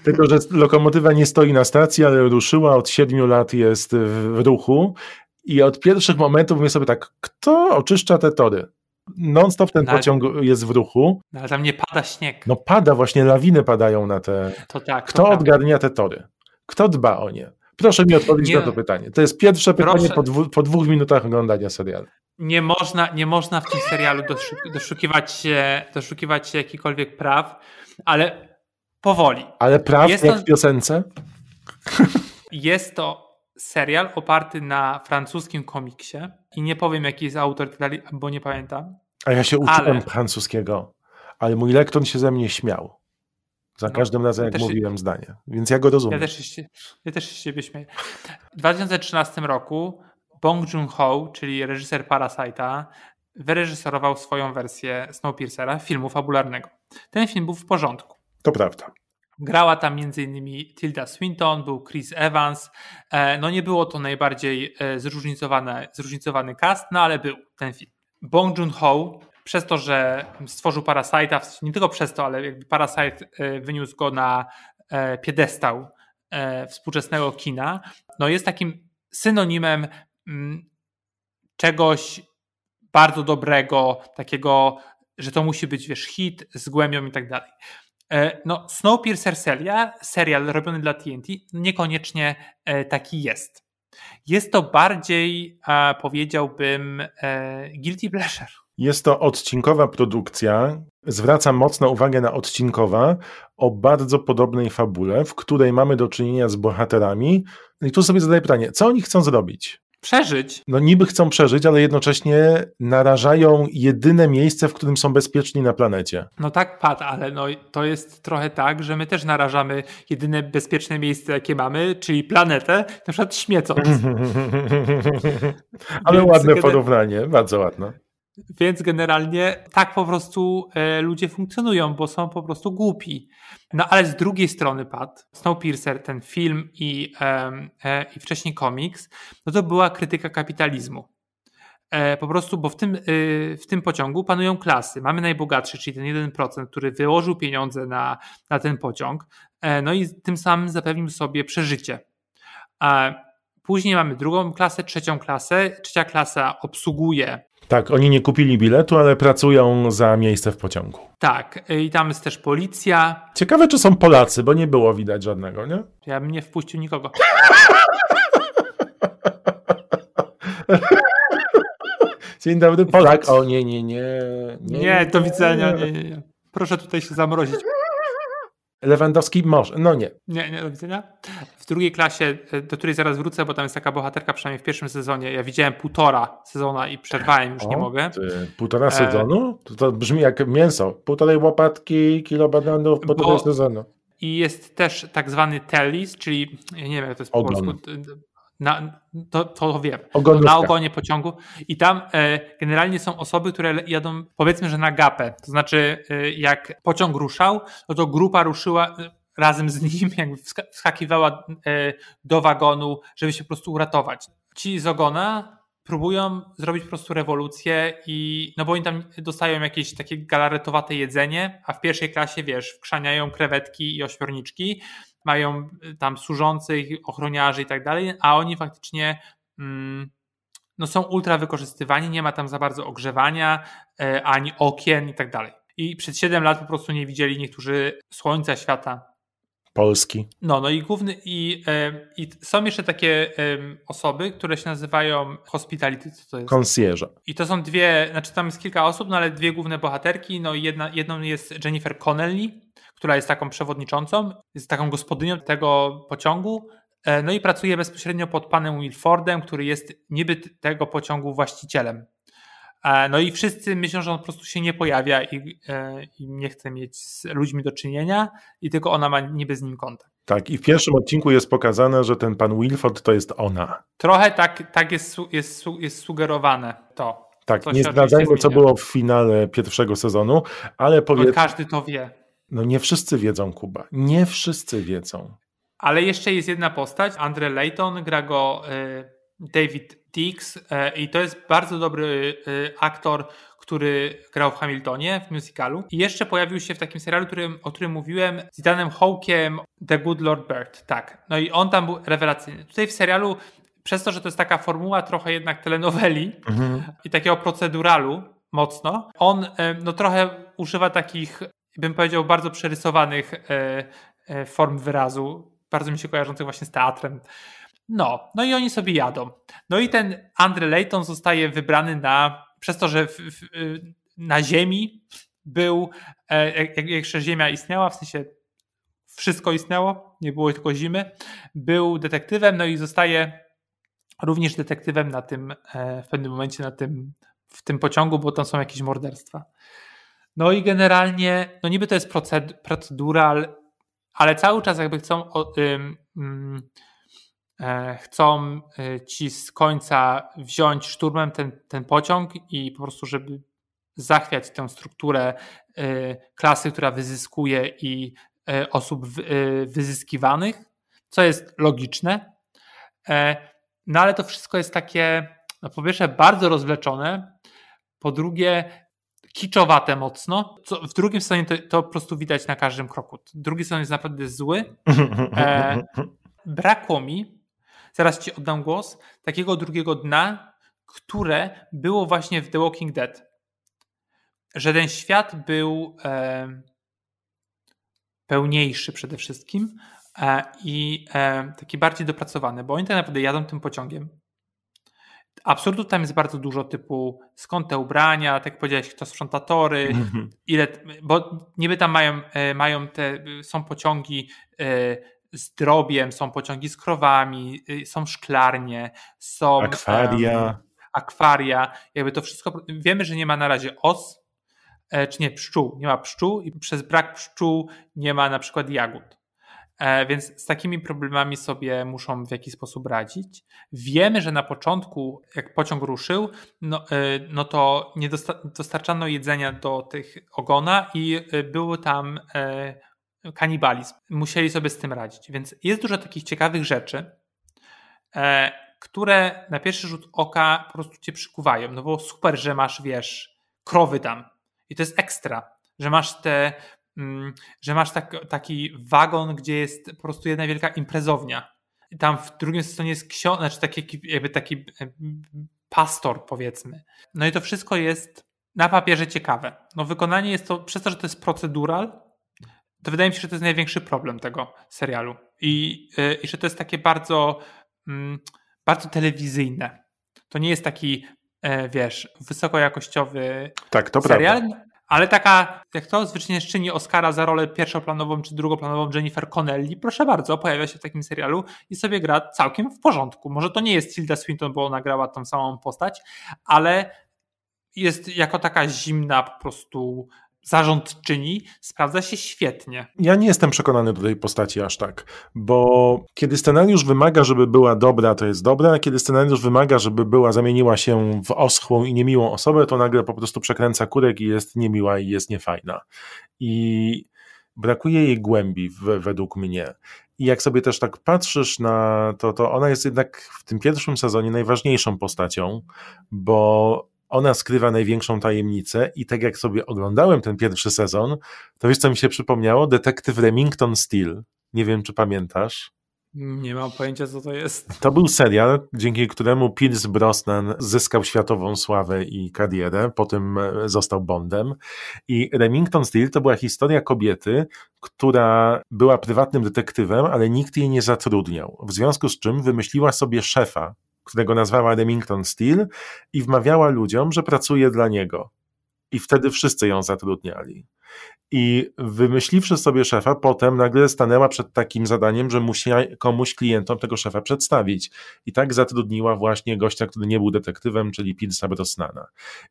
Tylko, że lokomotywa nie stoi na stacji, ale ruszyła, od siedmiu lat jest w ruchu i od pierwszych momentów mówię sobie tak, kto oczyszcza te tory? Non-stop ten no, pociąg jest w ruchu. No, ale tam nie pada śnieg. No pada, właśnie lawiny padają na te... To tak. Kto odgarnia te tory? Kto dba o nie? Proszę mi odpowiedzieć nie. na to pytanie. To jest pierwsze pytanie po, dwu, po, dwóch minutach oglądania serialu. Nie można, nie można w tym serialu doszukiwać się, doszukiwać się jakichkolwiek praw, ale powoli. Ale praw jest jak to, w piosence? Jest to serial oparty na francuskim komiksie i nie powiem jaki jest autor, bo nie pamiętam. A ja się uczyłem ale... francuskiego, ale mój lektor się ze mnie śmiał. Za no, każdym razem, jak mówiłem się, zdanie. Więc ja go rozumiem. Ja też, się, ja też się z siebie śmieję. W 2013 roku Bong Joon-ho, czyli reżyser Parasite'a, wyreżyserował swoją wersję Snowpiercera, filmu fabularnego. Ten film był w porządku. To prawda. Grała tam m.in. Tilda Swinton, był Chris Evans. E, no nie było to najbardziej e, zróżnicowany, zróżnicowany cast, no ale był ten film. Bong Joon-ho przez to, że stworzył Parasite'a, nie tylko przez to, ale jakby Parasite e, wyniósł go na piedestał współczesnego kina, no jest takim synonimem mm, czegoś bardzo dobrego, takiego, że to musi być, wiesz, hit z głębią i tak dalej. E, no, Snowpiercer serial, serial robiony dla TNT niekoniecznie e, taki jest. Jest to bardziej, powiedziałbym, e, guilty pleasure. Jest to odcinkowa produkcja. Zwracam mocno uwagę na odcinkowa o bardzo podobnej fabule, w której mamy do czynienia z bohaterami. I tu sobie zadaję pytanie, co oni chcą zrobić? Przeżyć. No niby chcą przeżyć, ale jednocześnie narażają jedyne miejsce, w którym są bezpieczni na planecie. No tak, Pat, ale no, to jest trochę tak, że my też narażamy jedyne bezpieczne miejsce, jakie mamy, czyli planetę, na przykład śmiecąc. ale Więc ładne porównanie, bardzo ładne. Więc generalnie tak po prostu e, ludzie funkcjonują, bo są po prostu głupi. No ale z drugiej strony, Pat, Snowpiercer, ten film i, e, i wcześniej komiks, no to była krytyka kapitalizmu. E, po prostu, bo w tym, y, w tym pociągu panują klasy. Mamy najbogatszy, czyli ten 1%, który wyłożył pieniądze na, na ten pociąg, no i tym samym zapewnił sobie przeżycie. Później mamy drugą klasę, trzecią klasę. Trzecia klasa obsługuje tak, oni nie kupili biletu, ale pracują za miejsce w pociągu. Tak, i tam jest też policja. Ciekawe, czy są Polacy, bo nie było widać żadnego, nie? Ja bym nie wpuścił nikogo. Dzień dobry, Polak. O nie, nie, nie. Nie, nie do widzenia. Nie, nie, nie. Proszę tutaj się zamrozić. Lewandowski może, no nie. Nie, nie, do widzenia. W drugiej klasie, e, do której zaraz wrócę, bo tam jest taka bohaterka, przynajmniej w pierwszym sezonie. Ja widziałem półtora sezona i przerwałem, już o, nie mogę. Ty, półtora sezonu? To, to, brzmi jak mięso. Półtorej łopatki, kilo bananów, półtorej sezonu. I jest też tak zwany tellis, czyli, nie wiem, jak to jest po polsku na, to, to wiem, na ogonie pociągu. I tam e, generalnie są osoby, które jadą powiedzmy, że na gapę, to znaczy e, jak pociąg ruszał, no to grupa ruszyła e, razem z nim, jakby wskakiwała e, do wagonu, żeby się po prostu uratować. Ci z ogona próbują zrobić po prostu rewolucję i no bo oni tam dostają jakieś takie galaretowate jedzenie, a w pierwszej klasie wiesz, wkrzaniają krewetki i ośmiorniczki, mają y, tam służących, ochroniarzy i tak dalej, a oni faktycznie mm, no są ultra wykorzystywani, nie ma tam za bardzo ogrzewania, e, ani okien i tak dalej. I przez 7 lat po prostu nie widzieli niektórzy słońca, świata. Polski. No, no i główny, i, e, i są jeszcze takie osoby, które się nazywają hospitality, co to jest? Concierge. I to są dwie, znaczy tam jest kilka osób, no ale dwie główne bohaterki, no jedna, jedną jest Jennifer Connelly, która jest taką przewodniczącą, jest taką gospodynią tego pociągu, e, no i pracuje bezpośrednio pod panem Wilfordem, który jest niby tego pociągu właścicielem. E, no i wszyscy myślą, że on po prostu się nie pojawia i, e, i, nie chce mieć z ludźmi do czynienia i tylko ona ma niby z nim kontakt. Tak, i w pierwszym odcinku jest pokazane, że ten pan Wilford to jest ona. Trochę tak, tak jest, jest, jest sugerowane to. Tak, nie zdradzajmy, co było w finale pierwszego sezonu, ale powiedz... Każdy to wie. No nie wszyscy wiedzą, Kuba. Nie wszyscy wiedzą. Ale jeszcze jest jedna postać, Andre Layton, gra go y, David Dix y, i to jest bardzo dobry y, aktor, który grał w Hamiltonie, w musicalu. I jeszcze pojawił się w takim serialu, którym, o którym mówiłem, z Danem Hawkiem, The Good Lord Bird. Tak. No i on tam był rewelacyjny. Tutaj w serialu, przez to, że to jest taka formuła trochę jednak telenoweli mhm. i takiego proceduralu mocno, on no trochę używa takich bym powiedział, bardzo przerysowanych e, e, form wyrazu, bardzo mi się kojarzących właśnie z teatrem. No, no i oni sobie jadą. No i ten Andre Layton zostaje wybrany na, przez to, że w, w, na Ziemi był, e, jak jeszcze Ziemia istniała, w sensie wszystko istniało, nie było tylko zimy, był detektywem, no i zostaje również detektywem na tym, w pewnym momencie na tym, w tym pociągu, bo tam są jakieś morderstwa. No i generalnie, no niby to jest proced procedural, ale cały czas jakby chcą, ym, e, chcą y, ci z końca wziąć szturmem ten, ten pociąg i po prostu, żeby zachwiać tę strukturę y, klasy, która wyzyskuje i y, osób wyzyskiwanych, co jest logiczne. E, no ale to wszystko jest takie, no po pierwsze, bardzo rozwleczone, po drugie, kiczowate mocno. Co w drugim sezonie to, to po prostu widać na każdym kroku. Drugi sezon jest naprawdę zły. E, brakło mi zaraz ci oddam głos, takiego drugiego dna, które było właśnie w The Walking Dead. Że ten świat był e, pełniejszy przede wszystkim e, i e, taki bardziej dopracowany, bo oni tak naprawdę jadą tym pociągiem. Absurdów tam jest bardzo dużo, typu skąd te ubrania, tak jak powiedziałeś, kto sprząta tory, Mhm. ile, bo niby tam mają, e, mają te, są pociągi e, z drobiem, są pociągi z krowami, y, są szklarnie, są Akwaria. em, akwaria, jakby to wszystko, wiemy, że nie ma na razie os, e, czy nie, pszczół, nie ma pszczół i przez brak pszczół nie ma na przykład jagód. E, Więc z takimi problemami sobie muszą w jakiś sposób radzić. Wiemy, że na początku, jak pociąg ruszył, no, e, no to nie dosta- dostarczano jedzenia do tych ogona i e, był tam kanibalizm. Musieli sobie z tym radzić. Więc jest dużo takich ciekawych rzeczy, które na pierwszy rzut oka po prostu cię przykuwają. No bo super, że masz, wiesz, krowy tam. I to jest ekstra, że masz te że masz tak, taki wagon, gdzie jest po prostu jedna wielka imprezownia. I tam w drugim sezonie jest książę, znaczy taki, jakby taki e, pastor, powiedzmy. No i to wszystko jest na papierze ciekawe. No wykonanie jest to, przez to, że to jest procedural, to wydaje mi się, że to jest największy problem tego serialu. I, yy, i że to jest takie bardzo, mm, bardzo telewizyjne. To nie jest taki, e, wiesz, wysokojakościowy Tak, to serial, prawda. Ale taka, jak to zwyciężczyni Oscara za rolę pierwszoplanową czy drugoplanową Jennifer Connelly, proszę bardzo, pojawia się w takim serialu i sobie gra całkiem w porządku. Może to nie jest Tilda Swinton, bo ona grała tą samą postać, ale jest jako taka zimna po prostu zarządczyni, sprawdza się świetnie. Ja nie jestem przekonany do tej postaci aż tak, bo kiedy scenariusz wymaga, żeby była dobra, to jest dobra, a kiedy scenariusz wymaga, żeby była, zamieniła się w oschłą i niemiłą osobę, to nagle po prostu przekręca kurek i jest niemiła i jest niefajna. I brakuje jej głębi w, według mnie. I jak sobie też tak patrzysz na to, to ona jest jednak w tym pierwszym sezonie najważniejszą postacią, bo ona skrywa największą tajemnicę i tak jak sobie oglądałem ten pierwszy sezon, to wiesz co mi się przypomniało? Detektyw Remington Steele. Nie wiem, czy pamiętasz. Nie mam pojęcia, co to jest. To był serial, dzięki któremu Pierce Brosnan zyskał światową sławę i karierę, potem e, został Bondem. I Remington Steele to była historia kobiety, która była prywatnym detektywem, ale nikt jej nie zatrudniał. W związku z czym wymyśliła sobie szefa, którego nazwała Remington Steele i wmawiała ludziom, że pracuje dla niego. I wtedy wszyscy ją zatrudniali. I wymyśliwszy sobie szefa, potem nagle stanęła przed takim zadaniem, że musiała komuś klientom tego szefa przedstawić. I tak zatrudniła właśnie gościa, który nie był detektywem, czyli Pilsa Brosnana.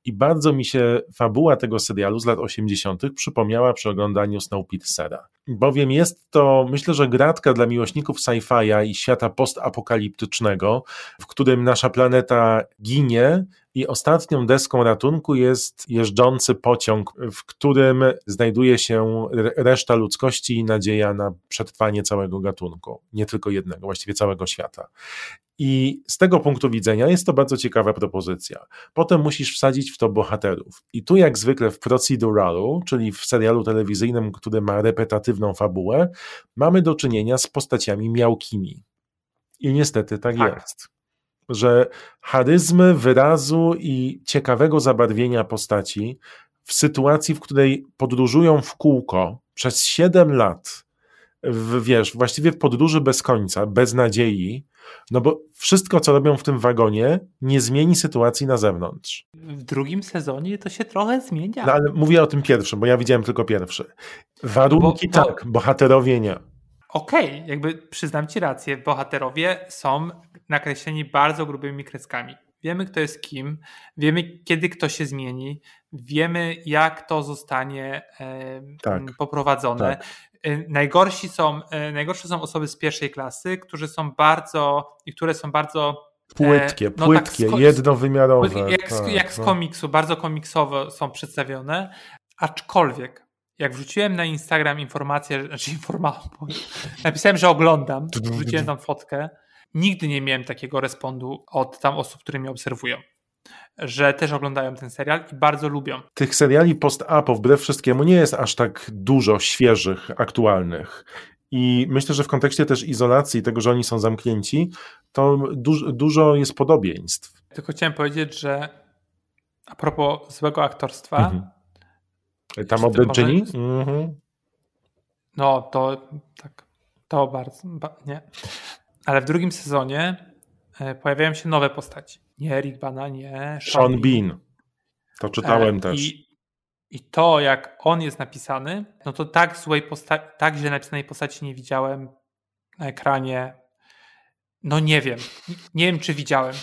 I bardzo mi się fabuła tego serialu z lat 80. przypomniała przy oglądaniu Snowpiercera. Bowiem jest to, myślę, że gratka dla miłośników sci-fi'a i świata postapokaliptycznego, w którym nasza planeta ginie i ostatnią deską ratunku jest jeżdżący pociąg, w którym znajduje się reszta ludzkości i nadzieja na przetrwanie całego gatunku, nie tylko jednego, właściwie całego świata. I z tego punktu widzenia jest to bardzo ciekawa propozycja. Potem musisz wsadzić w to bohaterów. I tu, jak zwykle w proceduralu, czyli w serialu telewizyjnym, który ma repetatywną fabułę, mamy do czynienia z postaciami miałkimi. I niestety tak, tak. jest że charyzmy, wyrazu i ciekawego zabarwienia postaci w sytuacji, w której podróżują w kółko przez 7 lat, w, wiesz, właściwie w podróży bez końca, bez nadziei, no bo wszystko, co robią w tym wagonie, nie zmieni sytuacji na zewnątrz. W drugim sezonie to się trochę zmienia. No ale mówię o tym pierwszym, bo ja widziałem tylko pierwszy. Warunki bo, bo... tak, bohaterowie nie. Okej, okay, jakby przyznam ci rację, bohaterowie są nakreśleni bardzo grubymi kreskami. Wiemy, kto jest kim, wiemy, kiedy kto się zmieni, wiemy, jak to zostanie e, tak, poprowadzone. Tak. Najgorsi są, e, najgorsze są osoby z pierwszej klasy, którzy są bardzo i które są bardzo płytkie, no płytkie, tak, jednowymiarowe. Jak, tak, jak z no. komiksu, bardzo komiksowo są przedstawione, aczkolwiek jak wrzuciłem na Instagram informację, znaczy informację, napisałem, że oglądam, wrzuciłem tam fotkę, nigdy nie miałem takiego respondu od tam osób, które mnie obserwują że też oglądają ten serial i bardzo lubią. Tych seriali post-apo wbrew wszystkiemu nie jest aż tak dużo świeżych, aktualnych. I myślę, że w kontekście też izolacji, tego, że oni są zamknięci, to duż, dużo jest podobieństw. Tylko chciałem powiedzieć, że a propos złego aktorstwa. Mhm. Tam obręczyni? Mhm. No, to tak. To bardzo. Nie. Ale w drugim sezonie e, pojawiają się nowe postaci. Nie Eric Bana, nie Sean, Sean Bean. To czytałem e, też. I, I to, jak on jest napisany, no to tak złej postaci, tak źle napisanej postaci nie widziałem na ekranie. No nie wiem. Nie wiem, czy widziałem.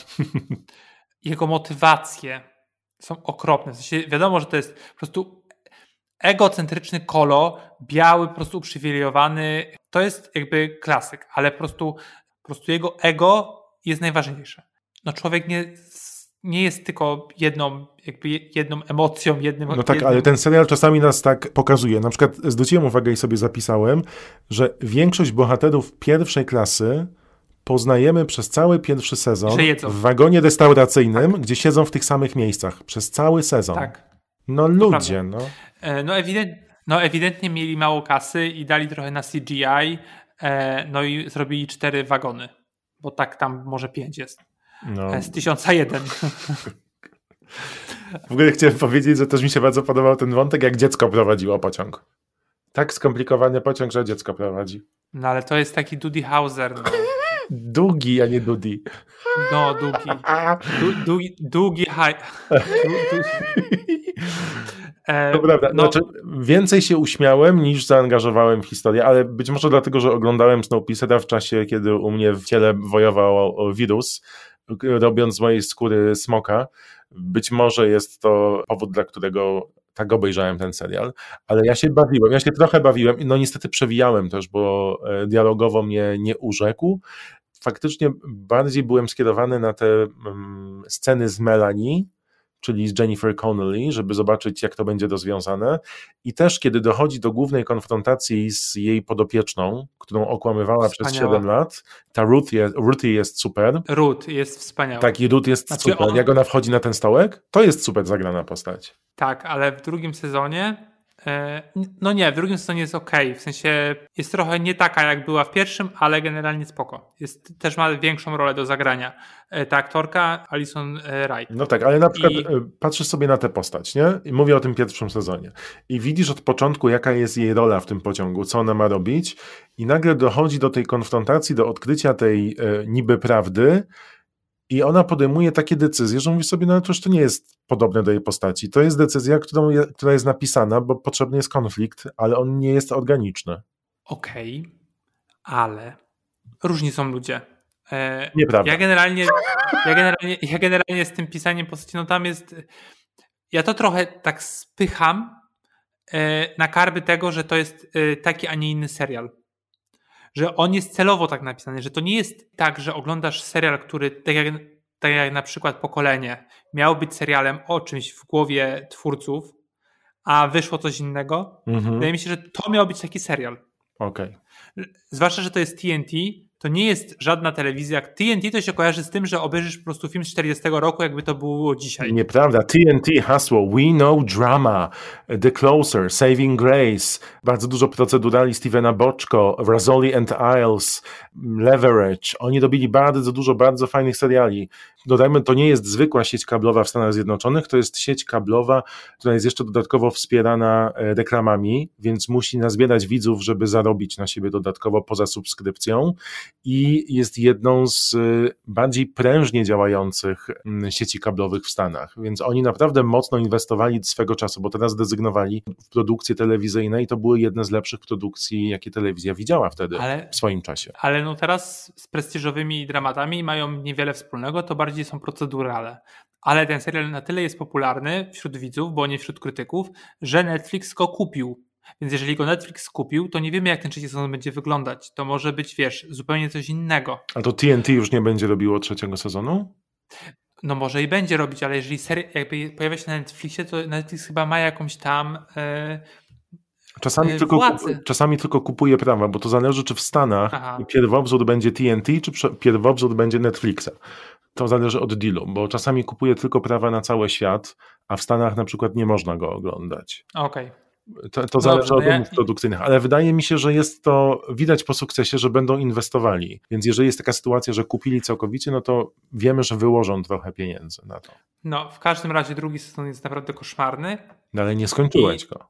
Jego motywacje są okropne. W sensie wiadomo, że to jest po prostu egocentryczny kolo, biały, po prostu uprzywilejowany. To jest jakby klasyk, ale po prostu, po prostu jego ego jest najważniejsze. No człowiek nie, nie jest tylko jedną, jakby jedną emocją, jednym. No tak, jednym... ale ten serial czasami nas tak pokazuje. Na przykład zwróciłem uwagę i sobie zapisałem, że większość bohaterów pierwszej klasy poznajemy przez cały pierwszy sezon w wagonie restauracyjnym, tak. gdzie siedzą w tych samych miejscach przez cały sezon. Tak. No ludzie, no. E, no, ewident, no ewidentnie mieli mało kasy i dali trochę na CGI, e, no i zrobili cztery wagony, bo tak tam może pięć jest. No. E, z tysiąca jeden. W ogóle chciałem powiedzieć, że też mi się bardzo podobał ten wątek, jak dziecko prowadziło pociąg. Tak skomplikowany pociąg, że dziecko prowadzi. No ale to jest taki Dudy Hauser. No. Długi, a nie Dudy. No, długi. Du, długi, długi haj. Du, E, to prawda. No, znaczy, więcej się uśmiałem niż zaangażowałem w historię, ale być może dlatego, że oglądałem Snowpiercera w czasie, kiedy u mnie w ciele wojował wirus, robiąc z mojej skóry smoka. Być może jest to powód, dla którego tak obejrzałem ten serial, ale ja się bawiłem, ja się trochę bawiłem, no niestety przewijałem też, bo e, dialogowo mnie nie urzekł. Faktycznie bardziej byłem skierowany na te um, sceny z Melanie, czyli z Jennifer Connelly, żeby zobaczyć, jak to będzie rozwiązane. I też, kiedy dochodzi do głównej konfrontacji z jej podopieczną, którą okłamywała Wspaniała. przez 7 lat, ta Ruth jest, Ruth jest super. Ruth jest wspaniała. Tak, i Ruth jest znaczy super. On... Jak ona wchodzi na ten stołek, to jest super zagrana postać. Tak, ale w drugim sezonie no nie, w drugim sezonie jest ok, w sensie jest trochę nie taka jak była w pierwszym, ale generalnie spoko. Jest, też ma większą rolę do zagrania. E, ta aktorka Alison e, Wright. No tak, ale na przykład I... patrzysz sobie na tę postać, nie? I mówię o tym pierwszym sezonie. I widzisz od początku, jaka jest jej rola w tym pociągu, co ona ma robić i nagle dochodzi do tej konfrontacji, do odkrycia tej e, niby prawdy, i ona podejmuje takie decyzje, że mówi sobie, no to już to nie jest podobne do jej postaci. To jest decyzja, którą, która jest napisana, bo potrzebny jest konflikt, ale on nie jest organiczny. Okej, okay, ale różni są ludzie. E, Nieprawda. Ja generalnie, ja, generalnie, ja generalnie z tym pisaniem postaci, no tam jest. Ja to trochę tak spycham e, na karby tego, że to jest e, taki, a nie inny serial że on jest celowo tak napisany, że to nie jest tak, że oglądasz serial, który tak jak, tak jak na przykład Pokolenie miał być serialem o czymś w głowie twórców, a wyszło coś innego. Mhm. Wydaje mi się, że to miał być taki serial. Okej. Okay. Zwłaszcza, że to jest TNT, to nie jest żadna telewizja. TNT to się kojarzy z tym, że obejrzysz po prostu film z 40 roku, jakby to było dzisiaj. Nieprawda. TNT hasło We Know Drama, The Closer, Saving Grace, bardzo dużo procedurali Stevena Boczko, Razoli and Isles, Leverage. Oni robili bardzo dużo bardzo fajnych seriali. Dodajmy, to nie jest zwykła sieć kablowa w Stanach Zjednoczonych, to jest sieć kablowa, która jest jeszcze dodatkowo wspierana e, reklamami, więc musi nazbierać widzów, żeby zarobić na siebie dodatkowo poza subskrypcją i jest jedną z y, bardziej prężnie działających mm, sieci kablowych w Stanach. Więc oni naprawdę mocno inwestowali swego czasu, bo teraz zrezygnowali w produkcje telewizyjne i to były jedne z lepszych produkcji, jakie telewizja widziała wtedy ale, w swoim czasie. Ale no teraz z prestiżowymi dramatami mają niewiele wspólnego, to bardziej są procedurale. Ale ten serial na tyle jest popularny wśród widzów, bo nie wśród krytyków, że Netflix go kupił więc jeżeli go Netflix kupił, to nie wiemy, jak ten trzeci sezon będzie wyglądać. To może być, wiesz, zupełnie coś innego. A to TNT już nie będzie robiło trzeciego sezonu? No może i będzie robić, ale jeżeli seria jakby pojawia się na Netflixie, to Netflix chyba ma jakąś tam e, Czasami, e, tylko, czasami tylko kupuje prawa, bo to zależy, czy w Stanach Aha. pierwowzór będzie TNT, czy pierwowzór będzie Netflixa. To zależy od dealu, bo czasami kupuje tylko prawa na cały świat, a w Stanach na przykład nie można go oglądać. Okej. Okay. To, to zależy no od ja- umów produkcyjnych, ale wydaje mi się, że jest to widać po sukcesie, że będą inwestowali. Więc jeżeli jest taka sytuacja, że kupili całkowicie, no to wiemy, że wyłożą trochę pieniędzy na to. No, w każdym razie drugi sezon jest naprawdę koszmarny. No ale nie skończyłeś I- go.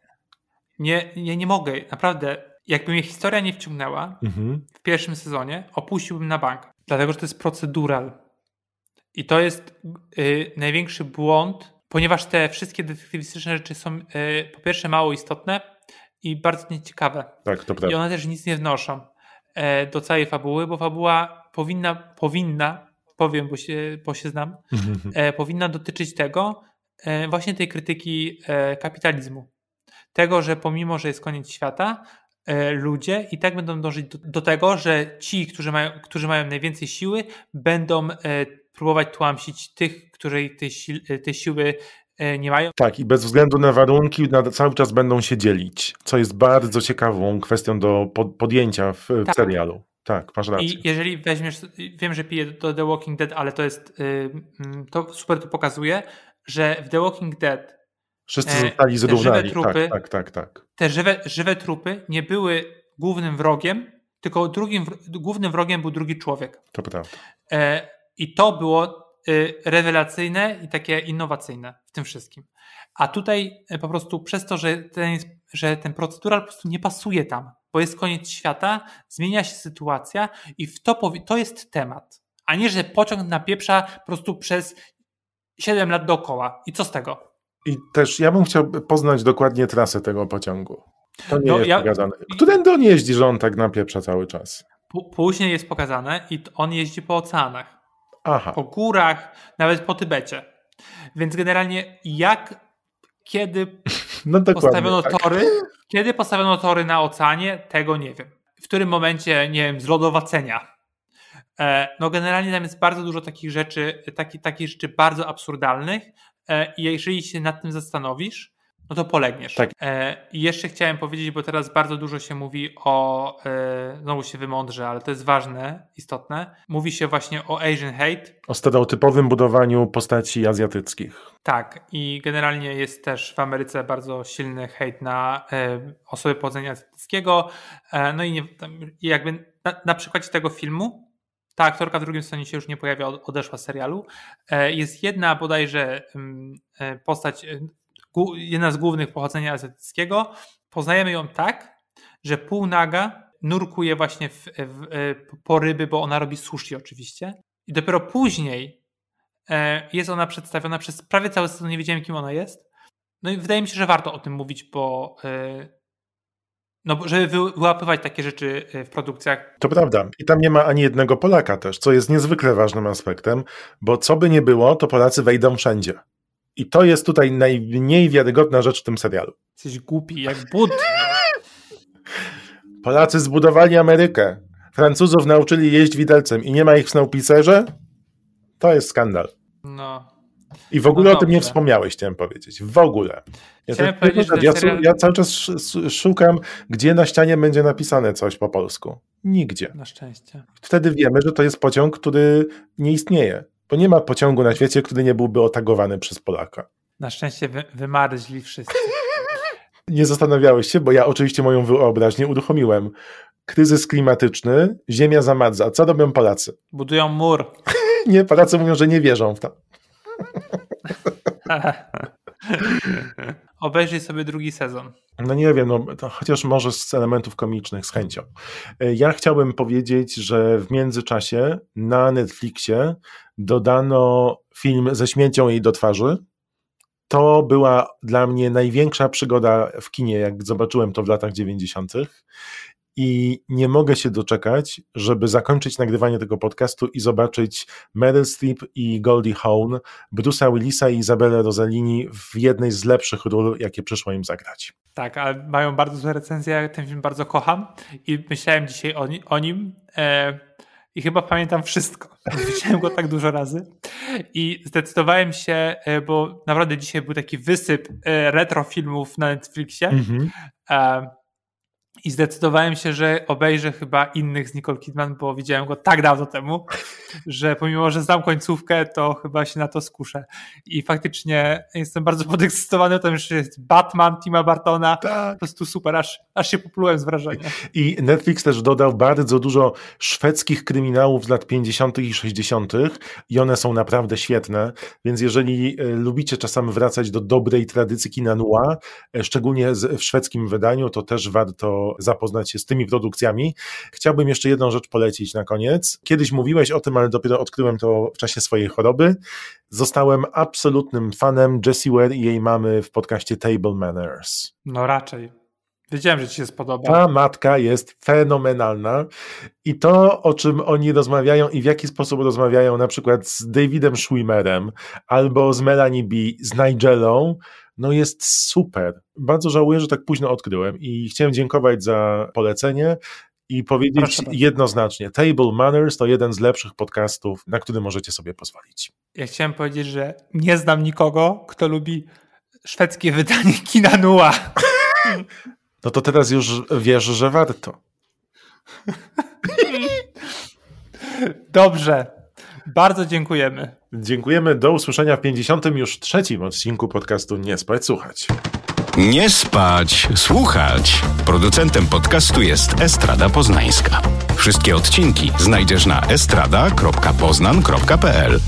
Nie, nie, nie mogę, naprawdę. Jakby mnie historia nie wciągnęła Mhm. w pierwszym sezonie, opuściłbym na bank. Dlatego, że to jest procedural. I to jest y, największy błąd, ponieważ te wszystkie detektywistyczne rzeczy są y, po pierwsze mało istotne i bardzo nieciekawe. Tak, to I prawda. one też nic nie wnoszą e, do całej fabuły, bo fabuła powinna, powinna powiem, bo się, bo się znam, e, powinna dotyczyć tego, e, właśnie tej krytyki e, kapitalizmu. Tego, że pomimo, że jest koniec świata, e, ludzie i tak będą dążyć do, do tego, że ci, którzy mają, którzy mają najwięcej siły, będą e, próbować tłamsić tych, którzy tej, sil, e, tej siły e, nie mają. Tak, i bez względu na warunki cały czas będą się dzielić, co jest bardzo ciekawą kwestią do pod, podjęcia w, w Tak. serialu. Tak, masz rację. I jeżeli weźmiesz, wiem, że piję do The Walking Dead, ale to jest, y, mm, to super to pokazuje, że w The Walking Dead Wszyscy e, zostali te zrównani. żywe trupy- Tak, tak, tak, tak. te żywe, żywe trupy nie były głównym wrogiem, tylko drugim, głównym wrogiem był drugi człowiek. To prawda. E, I to było y, rewelacyjne i takie innowacyjne w tym wszystkim. A tutaj e, po prostu przez to, że ten, że ten procedural po prostu nie pasuje tam, bo jest koniec świata, zmienia się sytuacja i w to, powi- to jest temat. A nie, że pociąg napieprza po prostu przez 7 lat dookoła. I co z tego? I też ja bym chciał poznać dokładnie trasę tego pociągu. To nie No, jest ja- pokazane. Którędy on jeździ, że on tak napieprza cały czas? P- Później jest pokazane i on jeździ po oceanach. Aha, po górach, nawet po Tybecie. Więc generalnie jak, kiedy no postawiono tak. tory, kiedy postawiono tory na oceanie, tego nie wiem. W którym momencie, nie wiem, zlodowacenia. E, No generalnie tam jest bardzo dużo takich rzeczy, taki, takich rzeczy bardzo absurdalnych e, i jeżeli się nad tym zastanowisz, no to polegniesz. Tak. E, I jeszcze chciałem powiedzieć, bo teraz bardzo dużo się mówi o, e, znowu się wymądrzę, ale to jest ważne, istotne, mówi się właśnie o Asian hate, O stereotypowym budowaniu postaci azjatyckich. tak, i generalnie jest też w Ameryce bardzo silny hejt na e, osoby pochodzenia azjatyckiego. E, no i, nie, jakby na, na przykładzie tego filmu, ta aktorka w drugim stanie się już nie pojawia, od- odeszła z serialu. E, jest jedna bodajże mm, e, postać, jedna z głównych pochodzenia azjatyckiego. Poznajemy ją tak, że półnaga nurkuje właśnie w, w, e, po ryby, bo ona robi sushi oczywiście. I dopiero później E, Jest ona przedstawiona przez prawie cały sezon, nie wiedziałem kim ona jest. No i wydaje mi się, że warto o tym mówić, bo e, no, żeby wy- wyłapywać takie rzeczy w produkcjach. To prawda. I tam nie ma ani jednego Polaka też, co jest niezwykle ważnym aspektem, bo co by nie było, to Polacy wejdą wszędzie. I to jest tutaj najmniej wiarygodna rzecz w tym serialu. Jesteś głupi, jak but. Polacy zbudowali Amerykę. Francuzów nauczyli jeść widelcem i nie ma ich w Snowpiercerze? To jest skandal. No. I w ogóle No o tym nie wspomniałeś, chciałem powiedzieć. W ogóle. Ja, Chciałem tak- powiedzieć, ja, serial- ja cały czas sz- szukam, gdzie na ścianie będzie napisane coś po polsku. Nigdzie. Na szczęście. Wtedy wiemy, że to jest pociąg, który nie istnieje. Bo nie ma pociągu na świecie, który nie byłby otagowany przez Polaka. Na szczęście wy, wymarzli wszyscy. Nie zastanawiałeś się, bo ja oczywiście moją wyobraźnię uruchomiłem. Kryzys klimatyczny, ziemia zamadza. Co robią Polacy? Budują mur. Nie, Polacy mówią, że nie wierzą w to. Obejrzyj sobie drugi sezon. No nie wiem, no, chociaż może z elementów komicznych, z chęcią. E, Ja chciałbym powiedzieć, że w międzyczasie na Netflixie dodano film ze śmiecią jej do twarzy. To była dla mnie największa przygoda w kinie, jak zobaczyłem to w latach 90. I nie mogę się doczekać, żeby zakończyć nagrywanie tego podcastu i zobaczyć Meryl Streep i Goldie Hawn, Bruce'a Willisa i Izabelę Rossellini w jednej z lepszych ról, jakie przyszło im zagrać. Tak, ale mają bardzo złe recenzje. Ja ten film bardzo kocham i myślałem dzisiaj o, ni- o nim e, i chyba pamiętam wszystko. Widziałem go tak dużo razy i zdecydowałem się, e, bo naprawdę dzisiaj był taki wysyp e, retro filmów na Netflixie. Mhm. E, i zdecydowałem się, że obejrzę chyba innych z Nicole Kidman, bo widziałem go tak dawno temu, że pomimo, że znam końcówkę, to chyba się na to skuszę. I faktycznie jestem bardzo podekscytowany tym, że jest Batman Tima Bartona. Tak. Po prostu super, aż, aż się poplułem z wrażenia. I Netflix też dodał bardzo dużo szwedzkich kryminałów z lat 50. i 60. i one są naprawdę świetne, więc jeżeli e, lubicie czasami wracać do dobrej tradycji kina noir, e, szczególnie w szwedzkim wydaniu, to też warto zapoznać się z tymi produkcjami. Chciałbym jeszcze jedną rzecz polecić na koniec. Kiedyś mówiłeś o tym, ale dopiero odkryłem to w czasie swojej choroby. Zostałem absolutnym fanem Jessie Ware i jej mamy w podcaście Table Manners. No raczej. Wiedziałem, że ci się spodoba. Ta matka jest fenomenalna i to, o czym oni rozmawiają i w jaki sposób rozmawiają na przykład z Davidem Schwimmerem albo z Melanie B, z Nigelą, no jest super. Bardzo żałuję, że tak późno odkryłem i chciałem dziękować za polecenie i powiedzieć Proszę jednoznacznie, Table Manners to jeden z lepszych podcastów, na który możecie sobie pozwolić. Ja chciałem powiedzieć, że nie znam nikogo, kto lubi szwedzkie wydanie kina Nua. No to teraz już wiesz, że warto. Dobrze. Bardzo dziękujemy. Dziękujemy. Do usłyszenia w 50. już trzecim odcinku podcastu Nie spać, słuchać. Nie spać, słuchać. Producentem podcastu jest Estrada Poznańska. Wszystkie odcinki znajdziesz na estrada.poznan.pl.